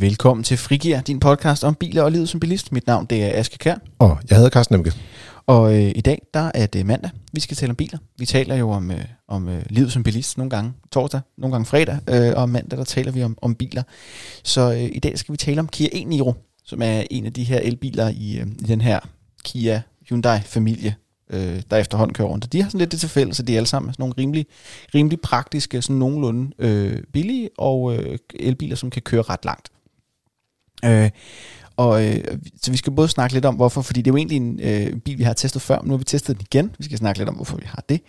Velkommen til Frigir, din podcast om biler og livet som bilist. Mit navn det er Aske Kær, Og jeg hedder Carsten Nemke. og øh, i dag der er det mandag. Vi skal tale om biler. Vi taler jo om, øh, om øh, livet som bilist nogle gange torsdag, nogle gange fredag, øh, og mandag der taler vi om, om biler. Så øh, i dag skal vi tale om Kia e-Niro, som er en af de her elbiler i, øh, i den her Kia Hyundai-familie, øh, der efterhånden kører rundt. Og de har sådan lidt det til fælles, at de er alle sammen sådan nogle rimelig, rimelig praktiske, sådan nogenlunde øh, billige og øh, elbiler, som kan køre ret langt. Øh, og øh, så vi skal både snakke lidt om, hvorfor, fordi det er jo egentlig en øh, bil, vi har testet før, men nu har vi testet den igen. Vi skal snakke lidt om, hvorfor vi har det.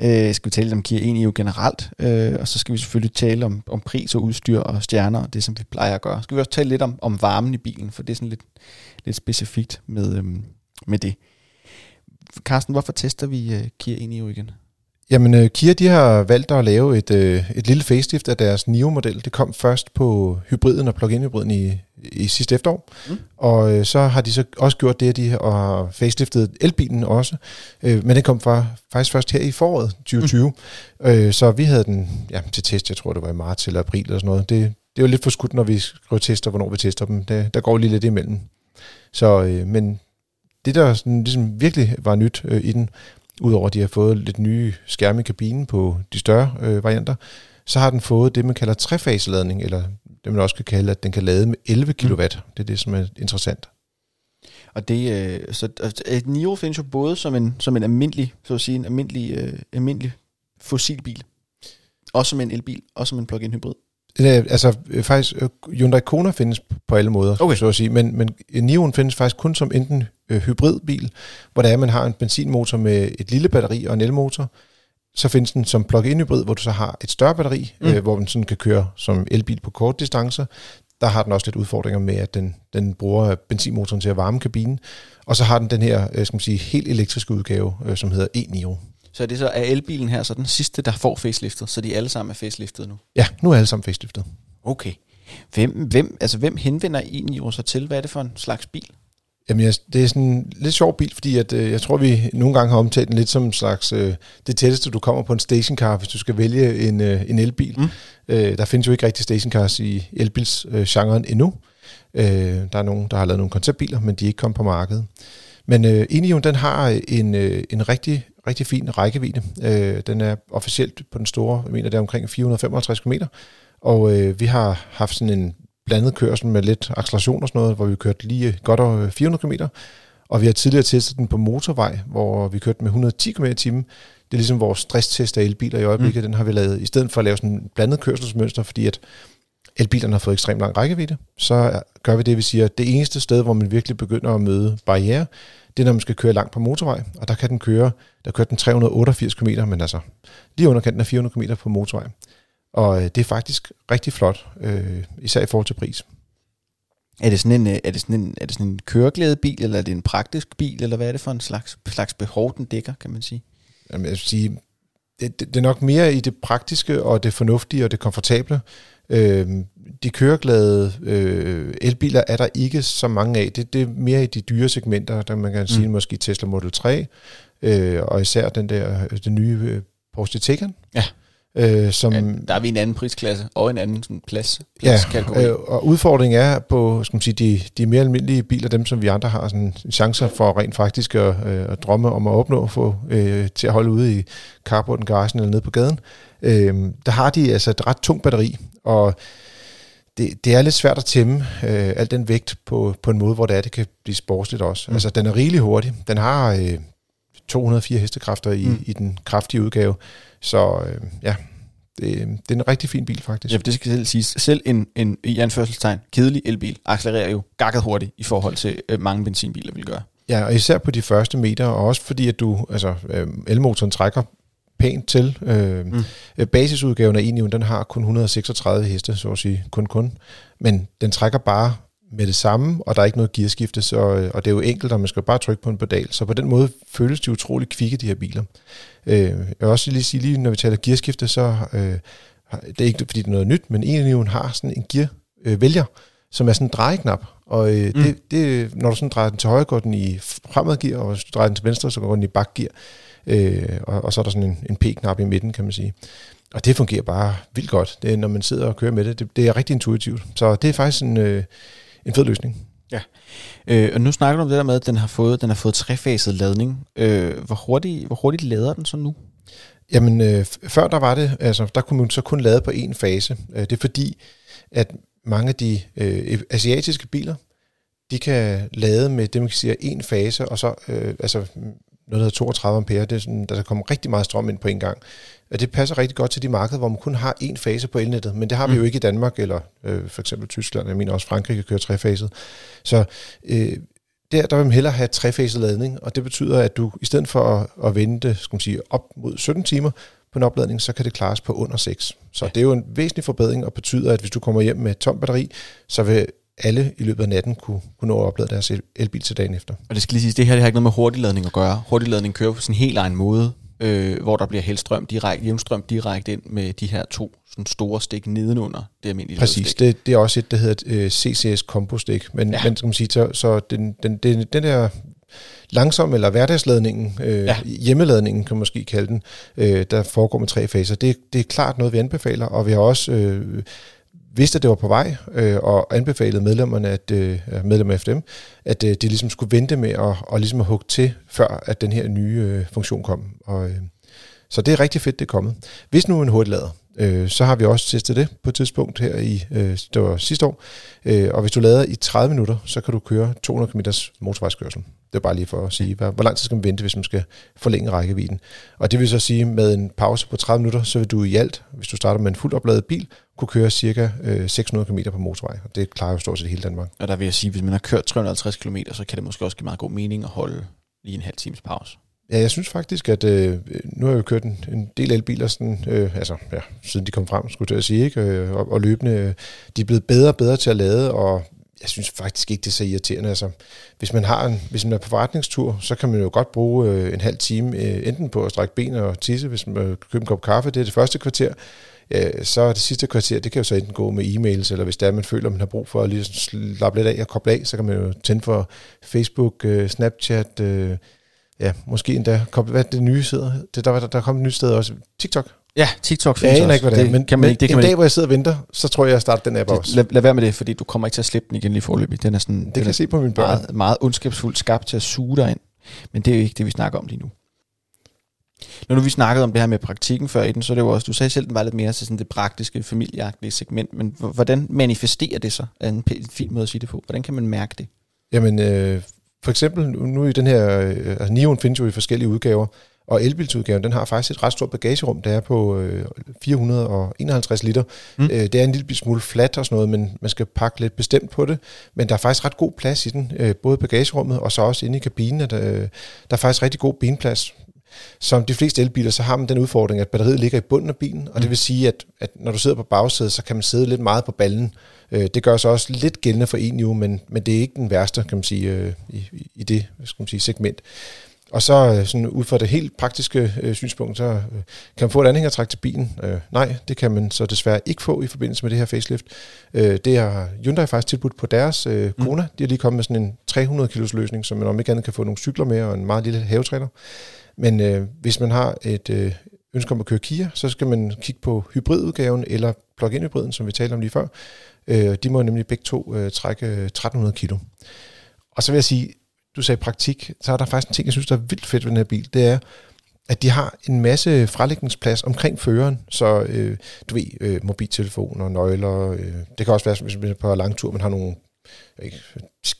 Øh, skal vi tale lidt om Kia e-Niro generelt, øh, og så skal vi selvfølgelig tale om, om pris og udstyr og stjerner, og det som vi plejer at gøre. Skal vi også tale lidt om, om varmen i bilen, for det er sådan lidt, lidt specifikt med, øh, med det. Carsten, hvorfor tester vi øh, Kia e-Niro igen? Jamen, øh, Kia de har valgt at lave et, øh, et lille facelift af deres Nio-model. Det kom først på hybriden og plug-in hybriden i, i sidste efterår. Mm. Og øh, så har de så også gjort det, at de har faceliftet elbilen også. Men den kom fra, faktisk først her i foråret 2020. Mm. Så vi havde den ja, til test, jeg tror det var i marts eller april eller sådan noget. Det, det er jo lidt for skudt, når vi skriver tester, hvornår vi tester dem. Det, der går lige lidt imellem. Så, men det, der sådan, ligesom virkelig var nyt øh, i den, udover at de har fået lidt nye skærme i kabinen på de større øh, varianter, så har den fået det, man kalder trefaseladning, eller det man også kan kalde, at den kan lade med 11 kW. Det er det, som er interessant. Og det, øh, så et Niro findes jo både som en, som en almindelig, så at sige, en almindelig, øh, almindelig fossilbil, også som en elbil, også som en plug-in hybrid. Er, altså øh, faktisk, øh, Hyundai Kona findes på alle måder, Okay. så at sige, men, men Nioen findes faktisk kun som enten øh, hybridbil, hvor der er, man har en benzinmotor med et lille batteri og en elmotor, så findes den som plug-in hybrid, hvor du så har et større batteri, Mm. øh, hvor den sådan kan køre som elbil på kort distancer. Der har den også lidt udfordringer med, at den, den bruger benzinmotoren til at varme kabinen. Og så har den den her, øh, skal man sige, helt elektriske udgave, øh, som hedder e-Niro. Så er det så er elbilen her så den sidste, der får faceliftet, så de alle sammen er faceliftet nu. Ja, nu er alle sammen faceliftet. Okay. Hvem, hvem, altså hvem henvender e-Niro sig til? Hvad er det for en slags bil? Jamen, jeg, det er sådan en lidt sjov bil, fordi at, øh, jeg tror, vi nogle gange har omtalt den lidt som en slags øh, det tætteste, du kommer på en stationcar, hvis du skal vælge en, øh, en elbil. Mm. Mm. Øh, der findes jo ikke rigtig stationcars i elbilsgenren øh, endnu. Øh, der er nogen, der har lavet nogle konceptbiler, men de er ikke kommet på markedet. Men øh, Enion, den har en, øh, en rigtig, rigtig fin rækkevidde. Øh, den er officielt på den store, jeg mener det er omkring 455 km. Og øh, vi har haft sådan en blandet kørsel med lidt acceleration og sådan noget, hvor vi kørte lige godt over 400 km. Og vi har tidligere testet den på motorvej, hvor vi kørte med 110 km i timen. Det er ligesom vores stresstest af elbiler i øjeblikket. Mm. Den har vi lavet, i stedet for at lave sådan en blandet kørselsmønster, fordi at elbilerne har fået ekstremt lang rækkevidde, så gør vi det, vi siger, at det eneste sted, hvor man virkelig begynder at møde barriere, det er, når man skal køre langt på motorvej, og der kan den køre, der kører den 388 km, men altså lige under kanten af 400 km på motorvej. Og øh, det er faktisk rigtig flot, øh, især i forhold til pris. Er det sådan en, øh, er det sådan en, er det sådan en køreglædebil, eller er det en praktisk bil, eller hvad er det for en slags, slags behov, den dækker, kan man sige? Jamen, jeg vil sige, det, det, det er nok mere i det praktiske og det fornuftige og det komfortable. Øh, de køreglade øh, elbiler er der ikke så mange af. Det, det er mere i de dyre segmenter, der man kan sige Mm. måske Tesla Model 3, øh, og især den der den nye øh, Porsche Taycan. Ja. Øh, som, Ja, der er vi en anden prisklasse, og en anden sådan plads, Ja, pladskategori. øh, og udfordringen er på skal man sige, de, de mere almindelige biler, dem som vi andre har sådan chancer for rent faktisk at, øh, at drømme om at opnå, få øh, til at holde ude i carporten, garagen eller nede på gaden. Øh, der har de altså et ret tungt batteri, og det, det er lidt svært at tæmme øh, al den vægt på, på en måde, hvor det er, det kan blive sportsligt også. Mm. Altså, den er rigelig hurtig. Den har øh, 204 hestekræfter i, Mm. i den kraftige udgave, så øh, ja, det, det er en rigtig fin bil faktisk. Ja, for det skal selv siges. Selv en, en i anførselstegn kedelig elbil accelererer jo gakket hurtigt i forhold til øh, mange benzinbiler vil gøre. Ja, og især på de første meter, og også fordi, at du, altså, øh, elmotoren trækker pænt til. Øh, Mm. mm. Basisudgaven af Enion, den har kun 136 heste, så at sige, kun kun. Men den trækker bare med det samme, og der er ikke noget gearskifte, så, øh, og det er jo enkelt, og man skal bare trykke på en pedal. Så på den måde føles de utrolig kvikke, de her biler. Øh, jeg vil også lige sige, lige når vi taler gearskifte, så øh, det er ikke fordi, det er noget nyt, men Enion har sådan en gear øh, vælger, som er sådan en drejeknap. Og øh, Mm. det, det, når du sådan drejer den til højre, går den i fremadgear, og hvis du drejer den til venstre, så går den i bakgear. Øh, og, og så er der sådan en, en P-knap i midten, kan man sige. og det fungerer bare vildt godt, det, når man sidder og kører med det. Det, det er rigtig intuitivt. Så det er faktisk en, øh, en fed løsning. Ja. Øh, og nu snakker du om det der med, at den har fået, den har fået trefaset ladning. Øh, hvor, hurtigt, hvor hurtigt lader den så nu? Jamen, øh, før der var det, altså, der kunne man så kun lade på én fase. Øh, det er fordi, at mange af de øh, asiatiske biler, de kan lade med det, man kan sige, en fase, og så øh, altså, noget, der hedder 32 ampere, det er sådan, der kommer rigtig meget strøm ind på en gang. Og det passer rigtig godt til de markeder, hvor man kun har én fase på elnettet, men det har vi mm. jo ikke i Danmark, eller øh, for eksempel Tyskland, jeg mener også Frankrig kan køre trefaset. Så øh, der, der vil man hellere have trefaset ladning, og det betyder, at du i stedet for at, at vente skal man sige, op mod 17 timer på en opladning, så kan det klares på under 6. Så ja. det er jo en væsentlig forbedring, og betyder, at hvis du kommer hjem med tom batteri, så vil alle i løbet af natten kunne, kunne nå at oplade deres elbil til dagen efter. Og det skal lige sige, det her det har ikke noget med hurtigladning at gøre. Hurtigladning kører på sin helt egen måde, øh, hvor der bliver helstrøm direkte, jævnstrøm direkte ind med de her to sådan store stik nedenunder det almindelige Præcis, det, det er også et, der hedder et, øh, CCS Combo Stick, men, ja. men skal man sige, så, så den, den, den, den der langsom eller hverdagsladningen, øh, ja. hjemmeladningen kan man måske kalde den, øh, der foregår med tre faser, det, det er klart noget, vi anbefaler, og vi har også øh, vidste, at det var på vej, øh, og anbefalede medlemmerne, at øh, medlemmer af FDM, at øh, de ligesom skulle vente med at, og ligesom at hugge til, før at den her nye øh, funktion kom. Og, øh, så det er rigtig fedt, det er kommet. Hvis nu en hurtiglader, øh, så har vi også testet det på et tidspunkt her i øh, det var sidste år. Øh, og hvis du lader i 30 minutter, så kan du køre 200 km motorvejskørsel. Det er bare lige for at sige, hvor, hvor lang tid skal man vente, hvis man skal forlænge rækkevidden. Og det vil så sige, med en pause på 30 minutter, så vil du i alt, hvis du starter med en fuldt opladet bil, kunne køre cirka øh, 600 km på motorvej. Og det klarer jo stort set hele Danmark. Og der vil jeg sige, hvis man har kørt 350 km, så kan det måske også give meget god mening at holde lige en halv times pause. Ja, jeg synes faktisk, at øh, nu har jeg jo kørt en, en del elbiler, sådan, øh, altså, ja, siden de kom frem, skulle jeg sige, ikke? Øh, og, og løbende, øh, de er blevet bedre og bedre til at lade, og jeg synes faktisk ikke, det er så irriterende. Altså, hvis, man har en, hvis man er på forretningstur, så kan man jo godt bruge øh, en halv time øh, enten på at strække ben og tisse, hvis man køber en kop kaffe, det er det første kvarter. Ja, så det sidste kvarter, det kan jo så enten gå med e-mails, eller hvis der man føler, man har brug for at lige slappe lidt af og koble af, så kan man jo tænde for Facebook, øh, Snapchat, øh, ja, måske endda, hvad er det nye sidder? Det, der, der, der kom et nyt sted også. TikTok. Ja, TikTok findes jeg aner ikke, hvad det, er, men, kan man ikke, det kan en man dag, ikke. hvor jeg sidder og venter, så tror jeg, jeg starter den app det, også. Lad, lad være med det, fordi du kommer ikke til at slippe den igen lige forløbig. Den er sådan, det kan jeg se på min børn. Meget, meget ondskabsfuldt skabt til at suge dig ind. Men det er jo ikke det, vi snakker om lige nu. Når nu vi snakkede om det her med praktikken før i den, så er det jo også, du sagde selv, den var lidt mere til sådan det praktiske, familieagtige segment, men hvordan manifesterer det sig? Er en fin måde at sige det på. Hvordan kan man mærke det? Jamen, øh, for eksempel nu i den her, øh, altså Nion findes jo i forskellige udgaver, og elbilsudgaven, den har faktisk et ret stort bagagerum, der er på øh, 451 liter. Mm. Øh, det er en lille smule flat og sådan noget, men man skal pakke lidt bestemt på det. Men der er faktisk ret god plads i den, øh, både bagagerummet og så også inde i kabinen. Der, øh, der er faktisk rigtig god benplads. Som de fleste elbiler, så har man den udfordring, at batteriet ligger i bunden af bilen, og mm. det vil sige, at, at når du sidder på bagsædet, så kan man sidde lidt meget på ballen. Øh, det gør så også lidt gældende for en jo, men, men det er ikke den værste, kan man sige, øh, i, i det skal man sige, segment. Og så øh, sådan ud fra det helt praktiske øh, synspunkt, så øh, kan man få et anhængertræk til bilen. Øh, nej, det kan man så desværre ikke få i forbindelse med det her facelift. Øh, det har Hyundai faktisk tilbudt på deres øh, mm. Kona. Mm. De har lige kommet med sådan en 300 kilos løsning, så man om ikke andet kan få nogle cykler med og en meget lille havetræner. Men øh, hvis man har et øh, ønske om at køre Kia, så skal man kigge på hybridudgaven eller plug-in hybriden, som vi talte om lige før. Øh, de må nemlig begge to øh, trække øh, 1300 kilo. Og så vil jeg sige, du sagde praktik, så er der faktisk en ting, jeg synes, der er vildt fedt ved den her bil. Det er, at de har en masse frelægningsplads omkring føreren, så øh, du ved, øh, mobiltelefoner, nøgler, øh, det kan også være, hvis man er på langtur, man har nogle ikke,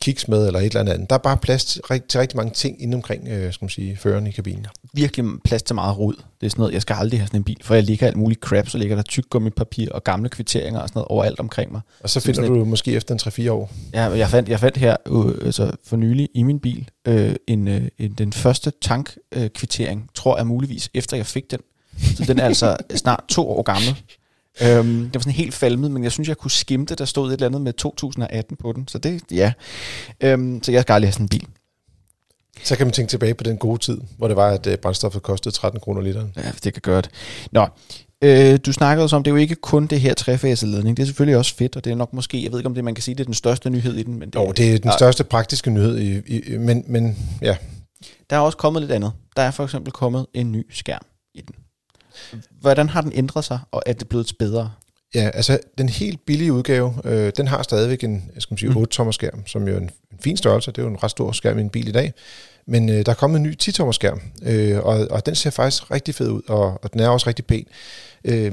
kiks med eller et eller andet. Der er bare plads til, til rigtig mange ting inde omkring øh, skal man sige, føreren i kabinen. Virkelig plads til meget rod. Det er sådan noget, jeg skal aldrig have sådan en bil, for jeg ligger alt muligt crap, så ligger der tyk gummipapir og gamle kvitteringer og sådan noget overalt omkring mig. Og så, så finder du et, måske efter en 3-4 år. Ja, jeg fandt, jeg fandt her øh, altså for nylig i min bil øh, en, øh, en, den første tankkvittering, øh, tror jeg muligvis, efter jeg fik den. Så den er altså snart to år gammel. Øhm, det var sådan helt falmet, men jeg synes, jeg kunne skimte, der stod et eller andet med 2018 på den. Så det, ja. Øhm, så jeg skal aldrig have sådan en bil. Så kan man tænke tilbage på den gode tid, hvor det var, at øh, brændstoffet kostede 13 kroner literen. Ja, det kan gøre det. Nå, øh, du snakkede også om, det er jo ikke kun det her trefaseledning. Det er selvfølgelig også fedt, og det er nok måske, jeg ved ikke om det, man kan sige, det er den største nyhed i den. Men det, jo, det er den største praktiske nyhed, i, i, men, men ja. Der er også kommet lidt andet. Der er for eksempel kommet en ny skærm i den. Hvordan har den ændret sig, og er det blevet bedre? Ja, altså den helt billige udgave, øh, den har stadigvæk en skal man sige, 8-tommer skærm, som jo er en, en fin størrelse. Det er jo en ret stor skærm i en bil i dag. Men øh, der er kommet en ny 10-tommer skærm, øh, og, og den ser faktisk rigtig fed ud, og, og den er også rigtig pæn. Øh,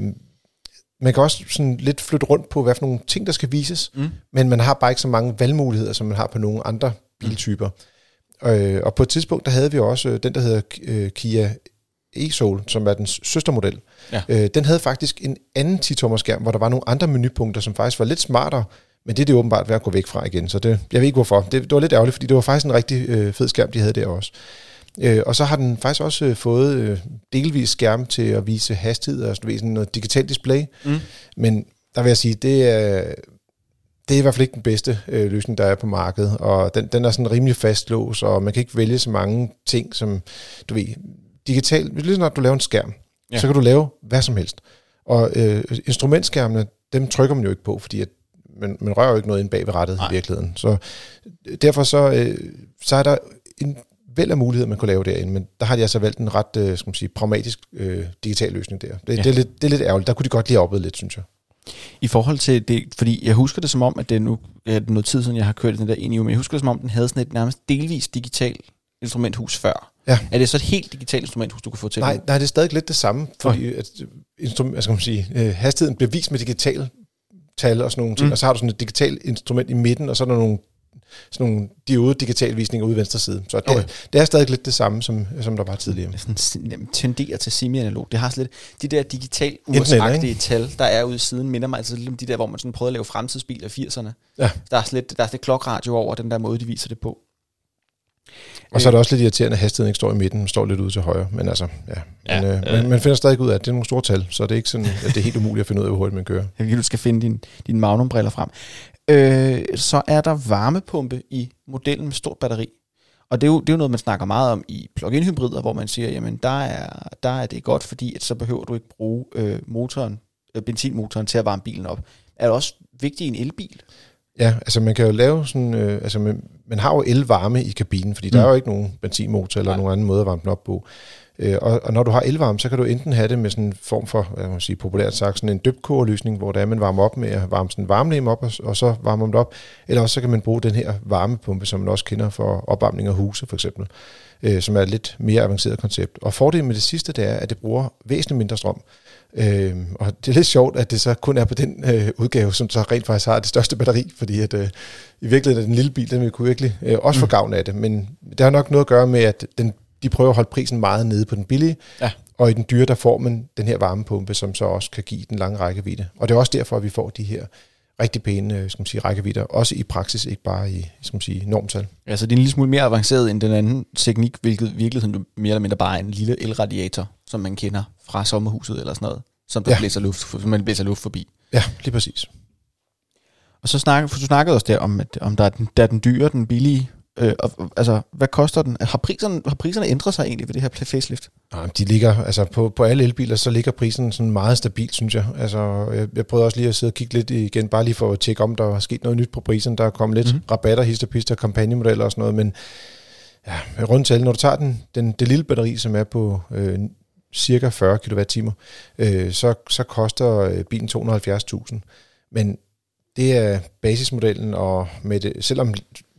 man kan også sådan lidt flytte rundt på, hvad for nogle ting, der skal vises, mm. men man har bare ikke så mange valgmuligheder, som man har på nogle andre biltyper. Mm. Øh, og på et tidspunkt, der havde vi også øh, den, der hedder øh, Kia e-Soul, som er den søstermodel. Ja. Øh, den havde faktisk en anden 10-tommer skærm, hvor der var nogle andre menupunkter, som faktisk var lidt smartere, men det er det åbenbart ved at gå væk fra igen, så det, jeg ved ikke hvorfor. Det, det var lidt ærgerligt, fordi det var faktisk en rigtig øh, fed skærm, de havde der også. Øh, og så har den faktisk også øh, fået øh, delvis skærm til at vise hastighed og sådan noget digitalt display. Mm. Men der vil jeg sige, det er, det er i hvert fald ikke den bedste øh, løsning, der er på markedet. Og den, den er sådan rimelig fastlås, og man kan ikke vælge så mange ting, som du ved, digitalt, ligesom når du laver en skærm, ja. så kan du lave hvad som helst. Og øh, instrumentskærmene, dem trykker man jo ikke på, fordi at man, man rører jo ikke noget ind bag ved rettet Nej. i virkeligheden. Så derfor så, øh, så er der en væld af muligheder, man kunne lave derinde, men der har de altså valgt en ret øh, skal man sige, pragmatisk øh, digital løsning der. Det, ja. det, er lidt, det er lidt ærgerligt. Der kunne de godt lige have lidt, synes jeg. I forhold til det, fordi jeg husker det som om, at det er nu er det noget tid siden, jeg har kørt den der ind i, men jeg husker det som om, den havde sådan et nærmest delvis digital instrumenthus før. Ja. Er det så et helt digitalt instrumenthus, du kan få til? Nej, nej det er stadig lidt det samme, fordi okay. at instrument, altså, skal man sige, øh, hastigheden bliver vist med digital tal og sådan nogle ting, mm. og så har du sådan et digitalt instrument i midten, og så er der nogle sådan nogle diode digitalvisninger ude i venstre side. Så det, okay. det er stadig lidt det samme, som, som der var tidligere. Det sådan, tenderer til semi-analog. Det har sådan lidt, de der digital ursagtige tal, der er ude i siden, minder mig altså lidt om de der, hvor man sådan prøvede at lave fremtidsbiler i 80'erne. Ja. Der er sådan lidt, der er lidt klokradio over den der måde, de viser det på. Og så er det også lidt irriterende, at hastigheden ikke står i midten, men står lidt ude til højre. Men altså, ja. ja men, øh, øh. man finder stadig ud af, at det er nogle store tal, så det er ikke sådan, at det er helt umuligt at finde ud af, hvor hurtigt man kører. Jeg vil, du skal finde din, din magnumbriller frem. Øh, så er der varmepumpe i modellen med stort batteri. Og det er, jo, det er jo noget, man snakker meget om i plug-in hybrider, hvor man siger, jamen der er, der er det godt, fordi at så behøver du ikke bruge øh, motoren, øh, benzinmotoren til at varme bilen op. Er det også vigtigt i en elbil? Ja, altså man kan jo lave sådan, øh, altså man, man har jo elvarme i kabinen, fordi mm. der er jo ikke nogen benzinmotor eller Nej. nogen anden måde at varme den op på. Øh, og, og når du har elvarme, så kan du enten have det med sådan en form for, hvad man sige, populært sagt, sådan en dybkogerløsning, hvor der er, man varmer op med at varme sådan en varmelem op, og, og så varmer man det op. Eller også så kan man bruge den her varmepumpe, som man også kender for opvarmning af huse for eksempel, øh, som er et lidt mere avanceret koncept. Og fordelen med det sidste, det er, at det bruger væsentligt mindre strøm. Øh, og det er lidt sjovt, at det så kun er på den øh, udgave, som så rent faktisk har det største batteri, fordi at øh, i virkeligheden er den lille bil, den vil kunne virkelig øh, også få mm. gavn af det, men det har nok noget at gøre med, at den, de prøver at holde prisen meget nede på den billige, ja. og i den dyre, der får man den her varmepumpe, som så også kan give den lange rækkevidde. Og det er også derfor, at vi får de her rigtig pæne øh, skal man sige, rækkevidder, også i praksis, ikke bare i skal man sige, normtal. Ja, så det er en lille smule mere avanceret end den anden teknik, hvilket virkeligheden mere eller mindre bare er en lille elradiator, som man kender fra sommerhuset eller sådan noget som der ja. blæser luft, som man blæser luft forbi. Ja, lige præcis. Og så snakker, for du snakkede også der om, at, om der er den, der er den dyre, den billige. Øh, og, altså, hvad koster den? Har priserne, har priserne ændret sig egentlig ved det her facelift? Nej, de ligger, altså på, på alle elbiler, så ligger prisen sådan meget stabilt, synes jeg. Altså, jeg, jeg prøvede også lige at sidde og kigge lidt igen, bare lige for at tjekke, om der er sket noget nyt på prisen. Der er kommet lidt mm-hmm. rabatter, histerpister, kampagnemodeller og sådan noget, men ja, rundt tal, når du tager den, den, det lille batteri, som er på øh, cirka 40 kWh, øh, så, så koster øh, bilen 270.000. Men det er basismodellen, og med det, selvom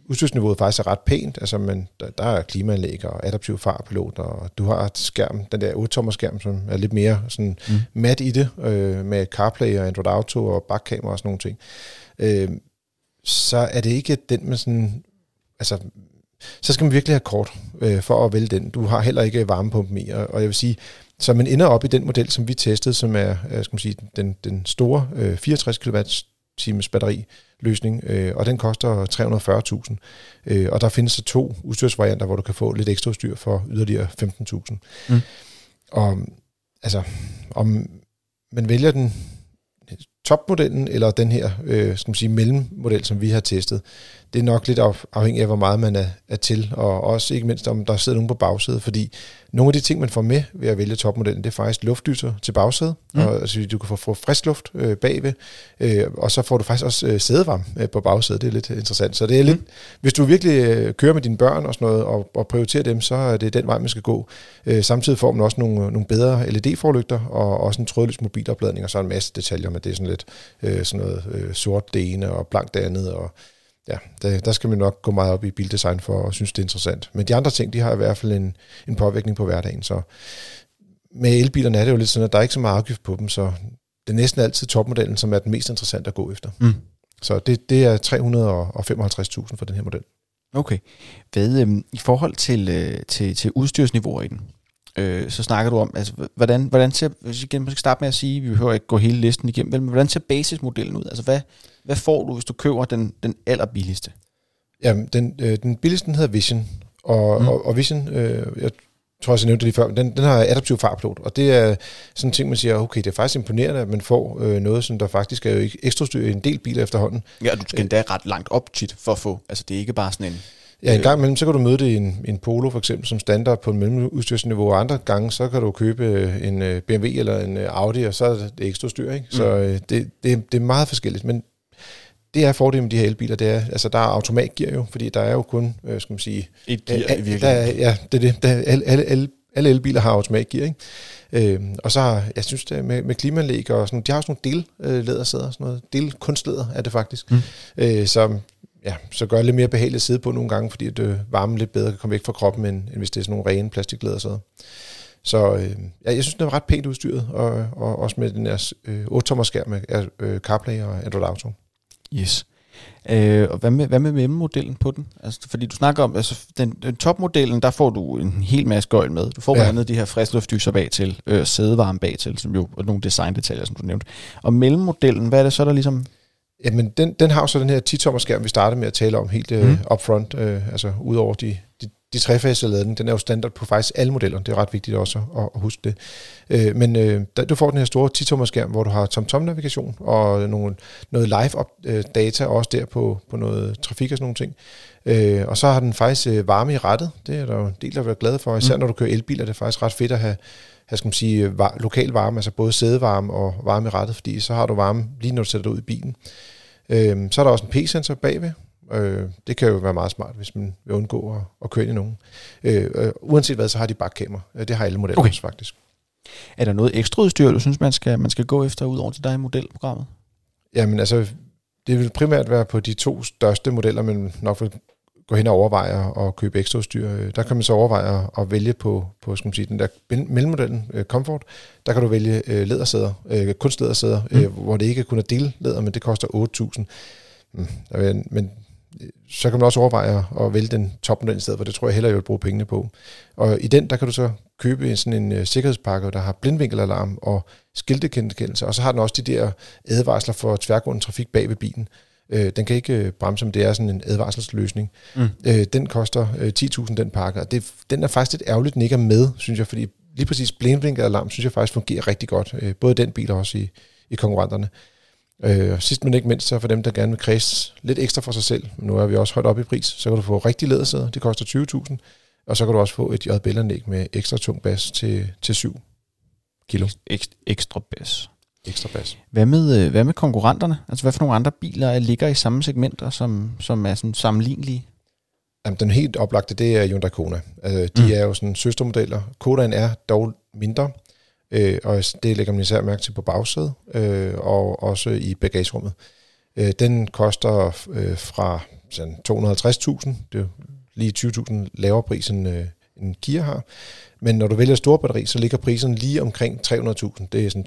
udstyrsniveauet faktisk er ret pænt, altså, men der, der er klimaanlæg og adaptiv farpilot, og du har et skærm, den der 8-tommer skærm, som er lidt mere sådan mm. mat i det, øh, med CarPlay og Android Auto og bakkamera og sådan nogle ting. Øh, så er det ikke den med sådan, altså så skal man virkelig have kort øh, for at vælge den. Du har heller ikke varmepumpen i, og, og jeg vil sige, så man ender op i den model, som vi testede, som er øh, skal man sige, den, den store øh, 64 kWh times batteri løsning, øh, og den koster 340.000. Øh, og der findes så to udstyrsvarianter, hvor du kan få lidt ekstra udstyr for yderligere 15.000. Mm. Og altså, om man vælger den topmodellen, eller den her øh, skal man sige, mellemmodel, som vi har testet, det er nok lidt afhængigt af, hvor meget man er, er til, og også ikke mindst, om der sidder nogen på bagsædet, fordi nogle af de ting, man får med ved at vælge topmodellen, det er faktisk luftdyser til bagsædet, mm. og altså, du kan få, få frisk luft øh, bagved, øh, og så får du faktisk også øh, sædevarme øh, på bagsædet, det er lidt interessant. Så det er lidt, mm. hvis du virkelig øh, kører med dine børn og sådan noget, og, og prioriterer dem, så er det den vej, man skal gå. Øh, samtidig får man også nogle, nogle bedre LED-forlygter, og også en trådløs mobilopladning, og så en masse detaljer, men det er sådan lidt øh, sådan noget øh, sort det ene, og blankt det andet, og ja, der, der skal man nok gå meget op i bildesign for at synes, det er interessant. Men de andre ting, de har i hvert fald en, en påvirkning på hverdagen. Så med elbilerne er det jo lidt sådan, at der er ikke så meget afgift på dem, så det er næsten altid topmodellen, som er den mest interessante at gå efter. Mm. Så det, det er 355.000 for den her model. Okay. Hvad, øhm, I forhold til, øh, til, til udstyrsniveauer i den, øh, så snakker du om, altså, hvordan, hvordan ser, hvis igen, man skal starte med at sige, vi behøver ikke gå hele listen igennem, men hvordan ser basismodellen ud? Altså, hvad, hvad får du, hvis du køber den, den allerbilligste? Jamen, den, øh, den billigste den hedder Vision, og, mm. og, og Vision, øh, jeg tror også, jeg nævnte det lige før, den, den har adaptiv farpilot, og det er sådan en ting, man siger, okay, det er faktisk imponerende, at man får øh, noget, som der faktisk er jo ekstra styr i en del biler efterhånden. Ja, du skal endda ret langt op tit for at få, altså det er ikke bare sådan en... Ja, en gang imellem, så kan du møde det i en, en Polo for eksempel, som standard på en mellemudstyrsniveau, og andre gange, så kan du købe en øh, BMW eller en øh, Audi, og så er det ekstra styr, ikke? Så mm. øh, det, det, det er meget forskelligt, men det er fordelen med de her elbiler, det er, altså der er automatgear jo, fordi der er jo kun, øh, skal man sige... Et gear øh, i virkeligheden. ja, det er det. Der, alle, alle, alle, alle elbiler har automatgear, ikke? Øh, og så har, jeg synes det med, med klimaanlæg og sådan, de har også nogle del øh, lædersæder, sådan noget, del kunstlæder er det faktisk, mm. øh, som ja, så gør det lidt mere behageligt at sidde på nogle gange, fordi det varmen lidt bedre kan komme væk fra kroppen, end, end hvis det er sådan nogle rene plastiklædersæder. Så øh, ja, jeg synes, det er ret pænt udstyret, og, og også med den her øh, 8-tommer skærm med øh, CarPlay og Android Auto. Yes. Øh, og hvad med, hvad med mellemmodellen på den? Altså, fordi du snakker om, altså den, den topmodellen, der får du en hel masse gøjl med. Du får blandt ja. andet de her friskluftdyser bag til, øh, sædevarme bag til, som jo, og nogle designdetaljer, som du nævnte. Og mellemmodellen, hvad er det så, der ligesom... Jamen, den, den har jo så den her 10-tommer skærm, vi startede med at tale om helt øh, mm. upfront, øh, altså ud over de, de, de trefase ladning, den er jo standard på faktisk alle modeller. Det er ret vigtigt også at, at huske det. Øh, men øh, der, du får den her store 10-tommer skærm, hvor du har tom-tom-navigation og nogle, noget live-data øh, også der på, på noget trafik og sådan nogle ting. Øh, og så har den faktisk øh, varme i rettet. Det er der jo en del, der er glade for. Især mm. når du kører elbiler, det er faktisk ret fedt at have jeg skal man sige, var, lokal varme, altså både sædevarme og varme i rettet, fordi så har du varme lige når du sætter dig ud i bilen. Øh, så er der også en P-sensor bagved, Øh, det kan jo være meget smart, hvis man vil undgå at, at køre ind i nogen. Øh, øh, uanset hvad, så har de bakkamera. Øh, det har alle modeller okay. også faktisk. Er der noget ekstra udstyr, du synes, man skal, man skal gå efter ud over til dig i modelprogrammet? Jamen altså, det vil primært være på de to største modeller, men nok vil gå hen og overveje at købe ekstra udstyr. Øh, der kan man så overveje at vælge på, på skal man sige, den der mellemmodellen, Comfort. Der kan du vælge lædersæder, kunstlædersæder, mm. hvor det ikke kun er dellæder, men det koster 8.000. Mm, men så kan man også overveje at vælge den topmodel i stedet, for det tror jeg heller, jeg vil bruge pengene på. Og i den, der kan du så købe en, sådan en uh, sikkerhedspakke, der har blindvinkelalarm og skiltegenkendelse, og så har den også de der advarsler for tværgående trafik bag ved bilen. Uh, den kan ikke uh, bremse, men det er sådan en advarselsløsning. Mm. Uh, den koster uh, 10.000, den pakke, og det, den er faktisk lidt ærgerligt, den ikke er med, synes jeg, fordi lige præcis blindvinkelalarm, synes jeg faktisk fungerer rigtig godt, uh, både den bil og også i, i konkurrenterne. Øh, sidst men ikke mindst, så for dem, der gerne vil kredse lidt ekstra for sig selv, nu er vi også højt op i pris, så kan du få rigtig lædersæder, det koster 20.000, og så kan du også få et JBL-anlæg med ekstra tung bas til, til 7 kilo. Ekstra, ekstra bas. Ekstra bas. Hvad med, øh, hvad med konkurrenterne? Altså hvad for nogle andre biler ligger i samme segmenter, som, som er sådan sammenlignelige? Jamen, den helt oplagte, det er Hyundai Kona. Altså, de mm. er jo sådan søstermodeller. Kodaen er dog mindre, øh, og det lægger man især mærke til på bagsædet, øh, og også i bagagerummet. Øh, den koster øh, fra 250.000, det er lige 20.000 lavere pris end, øh, en Kia har. Men når du vælger store batteri, så ligger prisen lige omkring 300.000. Det er sådan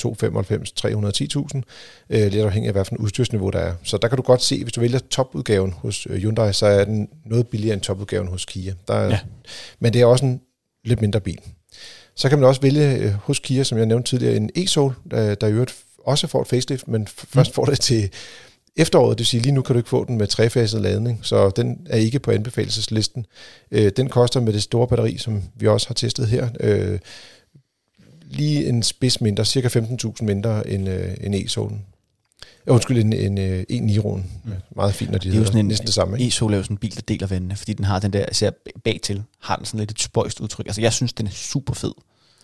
295-310.000, øh, lidt afhængig af, hvad for en udstyrsniveau der er. Så der kan du godt se, hvis du vælger topudgaven hos øh, Hyundai, så er den noget billigere end topudgaven hos Kia. Der er, ja. Men det er også en lidt mindre bil. Så kan man også vælge øh, hos Kia, som jeg nævnte tidligere, en e-Soul, der, der i øvrigt også får et facelift, men først mm. får det til efteråret, det vil sige lige nu kan du ikke få den med trefaset ladning, så den er ikke på anbefaleslisten. Øh, den koster med det store batteri, som vi også har testet her, øh, lige en spids mindre, cirka 15.000 mindre end, øh, en e-Soulen. Ja, undskyld, en, en, en, en Niroen. Mm. Meget fint, når de Det er jo sådan en næsten det samme. Ikke? E-Sol er jo sådan en bil, der deler vandene, fordi den har den der, især bag til, har den sådan lidt et spøjst udtryk. Altså jeg synes, den er super fed.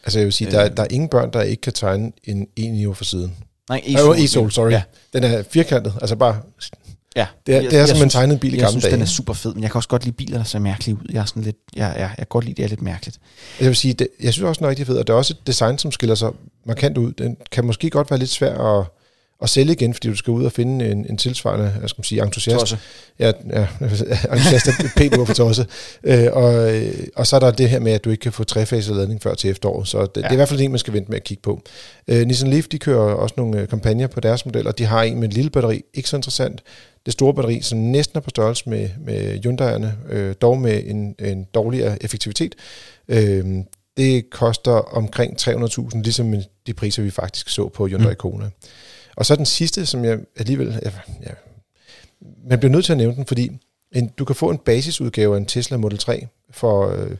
Altså jeg vil sige, der, er- Øh. der er ingen børn, der ikke kan tegne en e for siden. Nej, E-Sol, E-Sol sorry. Ja, Den er firkantet, altså bare, ja. det er, Jeg- det er jeg som synes- en bil i Jeg gamle synes, dage. den er super fed, men jeg kan også godt lide biler, der ser mærkelige ud. Jeg er sådan lidt, jeg, jeg, jeg kan godt lide, det er lidt mærkeligt. Jeg vil sige, det, jeg synes også, den er rigtig fed, og det er også et design, som skiller sig markant ud. Den kan måske godt være lidt svær at, at sælge igen, fordi du skal ud og finde en, en tilsvarende, hvad skal sige, entusiast. Tosse. Ja, ja entusiast er pænt ord for tosse. Øh, og, øh, og så er der det her med, at du ikke kan få trefaset ladning før til efteråret, så det, ja. det er i hvert fald en, man skal vente med at kigge på. Øh, Nissan Leaf, de kører også nogle øh, kampagner på deres modeller. De har en med et lille batteri, ikke så interessant. Det store batteri, som næsten er på størrelse med, med Hyundai'erne, øh, dog med en, en dårligere effektivitet. Øh, det koster omkring 300.000, ligesom de priser, vi faktisk så på Hyundai Mm. Og så den sidste, som jeg alligevel... Jeg, jeg, man bliver nødt til at nævne den, fordi en, du kan få en basisudgave af en Tesla Model 3 for, øh,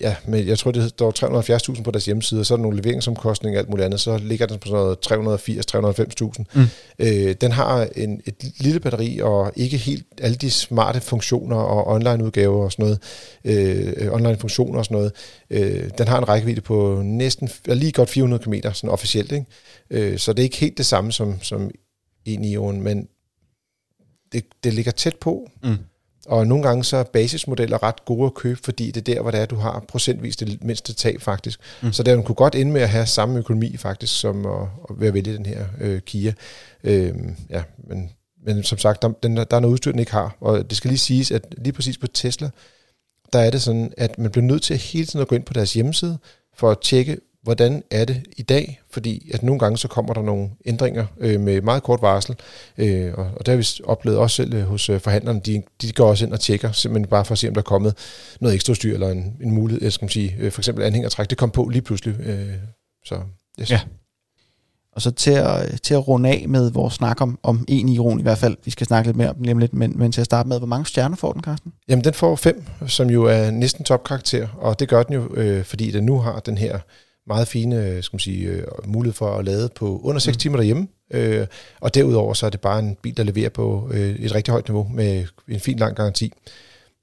ja, med, jeg tror, det står 370.000 på deres hjemmeside, og så er der nogle leveringsomkostninger og alt muligt andet, så ligger den på sådan noget 380-390.000. Mm. Øh, den har en, et lille batteri og ikke helt alle de smarte funktioner og online-udgaver og sådan noget, øh, online-funktioner og sådan noget. Øh, den har en rækkevidde på næsten lige godt 400 km, sådan officielt, ikke? Øh, så det er ikke helt det samme som, som e men det, det ligger tæt på, Mm. Og nogle gange så er basismodeller ret gode at købe, fordi det er der, hvor det er, du har procentvis det mindste tab faktisk. Mm. Så der kunne godt ende med at have samme økonomi faktisk, som at, at ved at vælge den her øh, Kia. Øh, ja, men, men som sagt, der, den, der er noget udstyr, den ikke har. Og det skal lige siges, at lige præcis på Tesla, der er det sådan, at man bliver nødt til hele tiden at gå ind på deres hjemmeside, for at tjekke, hvordan er det i dag, fordi at nogle gange så kommer der nogle ændringer øh, med meget kort varsel, øh, og, og der har vi oplevet også selv øh, hos øh, forhandlerne, de, de går også ind og tjekker, simpelthen bare for at se, om der er kommet noget ekstra styr, eller en, en mulighed, jeg skal man sige, øh, for eksempel anhængertræk, det kom på lige pludselig, øh, så yes. Ja. Og så til at, til at runde af med vores snak om, om en iron i hvert fald. Vi skal snakke lidt mere om den lige om lidt, men, men til at starte med, hvor mange stjerner får den, Carsten? Jamen, den får 5, som jo er næsten topkarakter, og det gør den jo, øh, fordi den nu har den her meget fine øh, skal man sige, øh, mulighed for at lade på under 6 Mm. timer derhjemme. Øh, og derudover så er det bare en bil, der leverer på øh, et rigtig højt niveau med en fin lang garanti.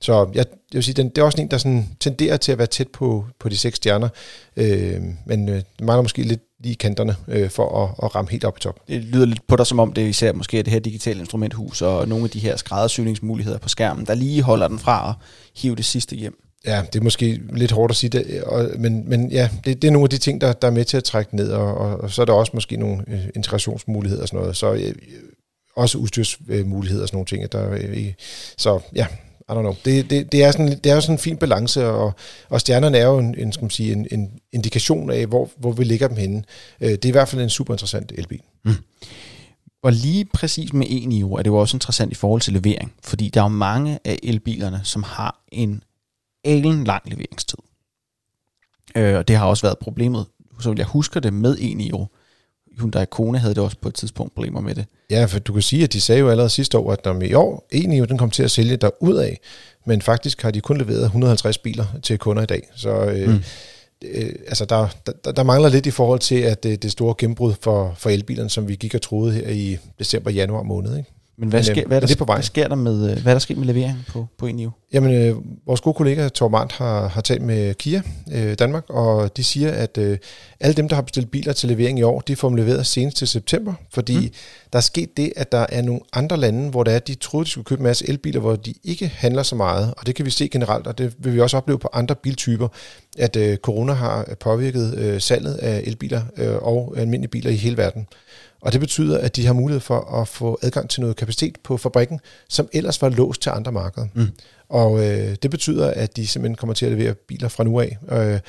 Så jeg, jeg vil sige, den, det er også en, der sådan tenderer til at være tæt på, på de seks stjerner, øh, men øh, mangler måske lidt lige kanterne øh, for at, at ramme helt op i top. Det lyder lidt på dig, som om det er især måske er det her digitale instrumenthus og nogle af de her skræddersyningsmuligheder på skærmen, der lige holder den fra at hive det sidste hjem. Ja, det er måske lidt hårdt at sige det, og, men, men ja, det, det er nogle af de ting, der, der er med til at trække ned, og, og, og så er der også måske nogle øh, integrationsmuligheder og sådan noget, så øh, også udstyrsmuligheder og sådan nogle ting. Der, øh, så ja, I don't know. Det, det, det, er sådan, det er jo sådan en fin balance, og, og stjernerne er jo en, en, skal man sige, en, en indikation af, hvor, hvor vi ligger dem henne. Øh, Det er i hvert fald en super interessant elbil. Mm. Og lige præcis med en i er det jo også interessant i forhold til levering, fordi der er jo mange af elbilerne, som har en alen lang leveringstid. Øh, og det har også været problemet, så jeg husker det med e-Niro. Hyundai Kona havde det også på et tidspunkt problemer med det. Ja, for du kan sige, at de sagde jo allerede sidste år, at når i år, egentlig den kom til at sælge der ud af, men faktisk har de kun leveret 150 biler til kunder i dag. Så øh, mm. øh, altså der, der, der mangler lidt i forhold til, at det, det store gennembrud for, for elbilerne, som vi gik og troede her i december-januar måned. Ikke? Men hvad, Men, sker, øh, hvad, er der, det er på vej. hvad sker der med, øh, hvad er der sket med leveringen på, på e-Niro? Jamen, øh, vores gode kollega Torben Arndt har, har talt med Kia øh, Danmark, og de siger, at øh, alle dem, der har bestilt biler til levering i år, de får dem leveret senest til september, fordi Mm. der er sket det, at der er nogle andre lande, hvor det er, de troede, de skulle købe en masse elbiler, hvor de ikke handler så meget, og det kan vi se generelt, og det vil vi også opleve på andre biltyper, at øh, corona har påvirket øh, salget af elbiler øh, og almindelige biler i hele verden. Og det betyder, at de har mulighed for at få adgang til noget kapacitet på fabrikken, som ellers var låst til andre markeder. Mm. Og øh, det betyder, at de simpelthen kommer til at levere biler fra nu af. Øh,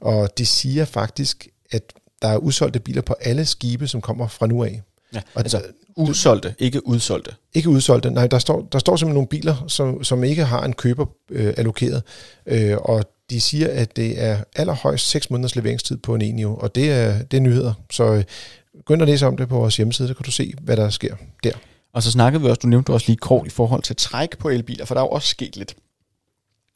og de siger faktisk, at der er udsolgte biler på alle skibe, som kommer fra nu af. Ja, Og altså udsolgte, ikke udsolgte. ikke udsolgte. Nej, der står, der står simpelthen nogle biler, som, som ikke har en køber øh, allokeret. Øh, og de siger, at det er allerhøjst 6 måneders leveringstid på en Enio, og det er, det er nyheder. Så øh, gå ind og læse om det på vores hjemmeside, så kan du se, hvad der sker der. Og så snakkede vi også, du nævnte også lige kort i forhold til træk på elbiler, for der er jo også sket lidt.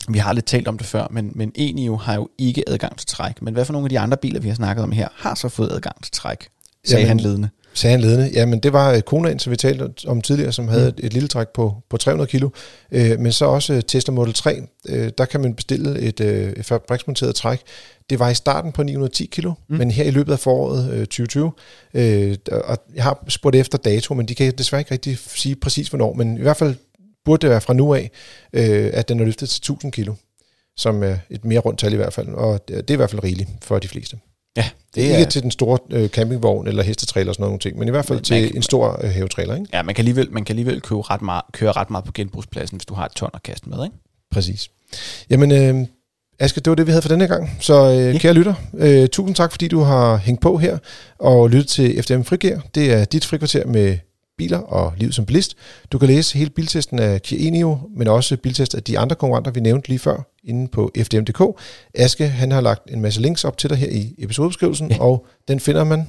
Vi har lidt talt om det før, men, men Enio har jo ikke adgang til træk. Men hvad for nogle af de andre biler, vi har snakket om her, har så fået adgang til træk, sagde Jamen, han ledende. Sagde han ledende. Jamen, det var øh, konaen, som vi talte om tidligere, som havde mm. et, et lille træk på, på 300 kilo. Øh, men så også Tesla Model 3. Øh, der kan man bestille et, øh, et fabriksmonteret træk. Det var i starten på 910 kilo, mm. men her i løbet af foråret øh, 2020, øh, og jeg har spurgt efter dato, men de kan desværre ikke rigtig sige præcis hvornår, men i hvert fald burde det være fra nu af, øh, at den er løftet til 1000 kilo, som er et mere rundt tal i hvert fald, og det er i hvert fald rigeligt for de fleste. Ja, det er ikke til den store øh, campingvogn eller hestetrailer og sådan nogle ting, men i hvert fald men, til kan, en stor øh, havetrailer, ikke? Ja, man kan alligevel, man kan alligevel købe ret meget, køre ret meget på genbrugspladsen, hvis du har et ton at kaste med, ikke? Præcis. Jamen, øh, Aske, det var det, vi havde for denne gang. Så øh, ja. kære lytter, øh, tusind tak, fordi du har hængt på her og lyttet til FDM Frigær. Det er dit frikvarter med biler og liv som bilist. Du kan læse hele biltesten af Kia Enio, men også biltest af de andre konkurrenter, vi nævnte lige før, inde på fdm.dk. Aske, han har lagt en masse links op til dig her i episodebeskrivelsen, ja. og den finder man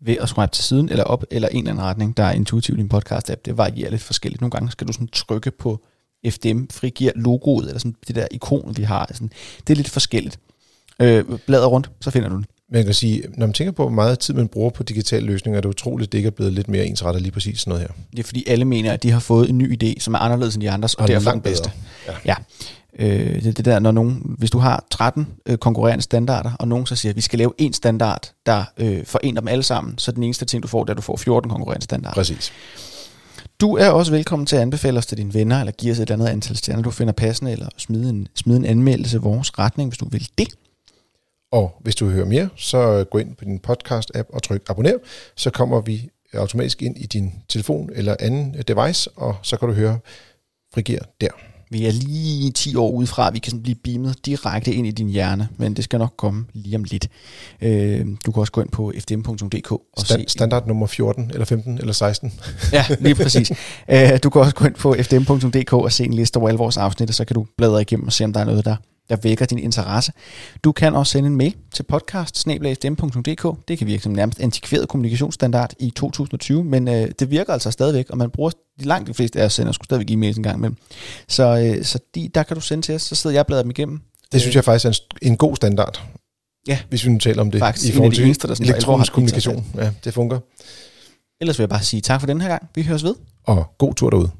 ved at swipe til siden eller op, eller en eller anden retning, der er intuitivt i en podcast-app. Det varierer lidt forskelligt. Nogle gange skal du sådan trykke på FDM frigiver logoet, eller sådan det der ikon, vi har. Sådan, det er lidt forskelligt. Øh, blader rundt, så finder du den. Man kan sige, når man tænker på, hvor meget tid man bruger på digitale løsninger, er det utroligt, det ikke er blevet lidt mere ensrettet lige præcis sådan noget her. Det er fordi alle mener, at de har fået en ny idé, som er anderledes end de andres, og, og derfor den bedste. Ja. ja. Øh, det, det der, når nogen, hvis du har 13 øh, konkurrerende standarder, og nogen så siger, at vi skal lave en standard, der øh, forener dem alle sammen, så den eneste ting, du får, det er, at du får 14 konkurrerende standarder. Præcis. Du er også velkommen til at anbefale os til dine venner, eller give os et eller andet antal stjerner, du finder passende, eller smide en, smide en anmeldelse i vores retning, hvis du vil det. Og hvis du vil høre mere, så gå ind på din podcast-app og tryk abonner, så kommer vi automatisk ind i din telefon eller anden device, og så kan du høre Frigir der. Vi er lige 10 år udefra, at vi kan blive beamet direkte ind i din hjerne, men det skal nok komme lige om lidt. Øh, du kan også gå ind på fdm.dk og Stand, se... Standard nummer 14, eller 15, eller 16. ja, lige præcis. Øh, du kan også gå ind på fdm.dk og se en liste over alle vores afsnit, og så kan du bladre igennem og se, om der er noget, der der vækker din interesse. Du kan også sende en mail til podcast Det kan virke som nærmest antikveret kommunikationsstandard i 2020, men øh, det virker altså stadigvæk, og man bruger de langt de fleste af os sender skulle stadigvæk e-mails en gang imellem. Så, øh, så de, der kan du sende til os, så sidder jeg og bladrer dem igennem. Det synes jeg faktisk er en, en god standard. Ja. Hvis vi nu taler om det. Faktisk, i forhold til eneste, der sådan elektronisk kommunikation. Ja, det fungerer. Ellers vil jeg bare sige tak for den her gang. Vi høres ved. Og god tur derude.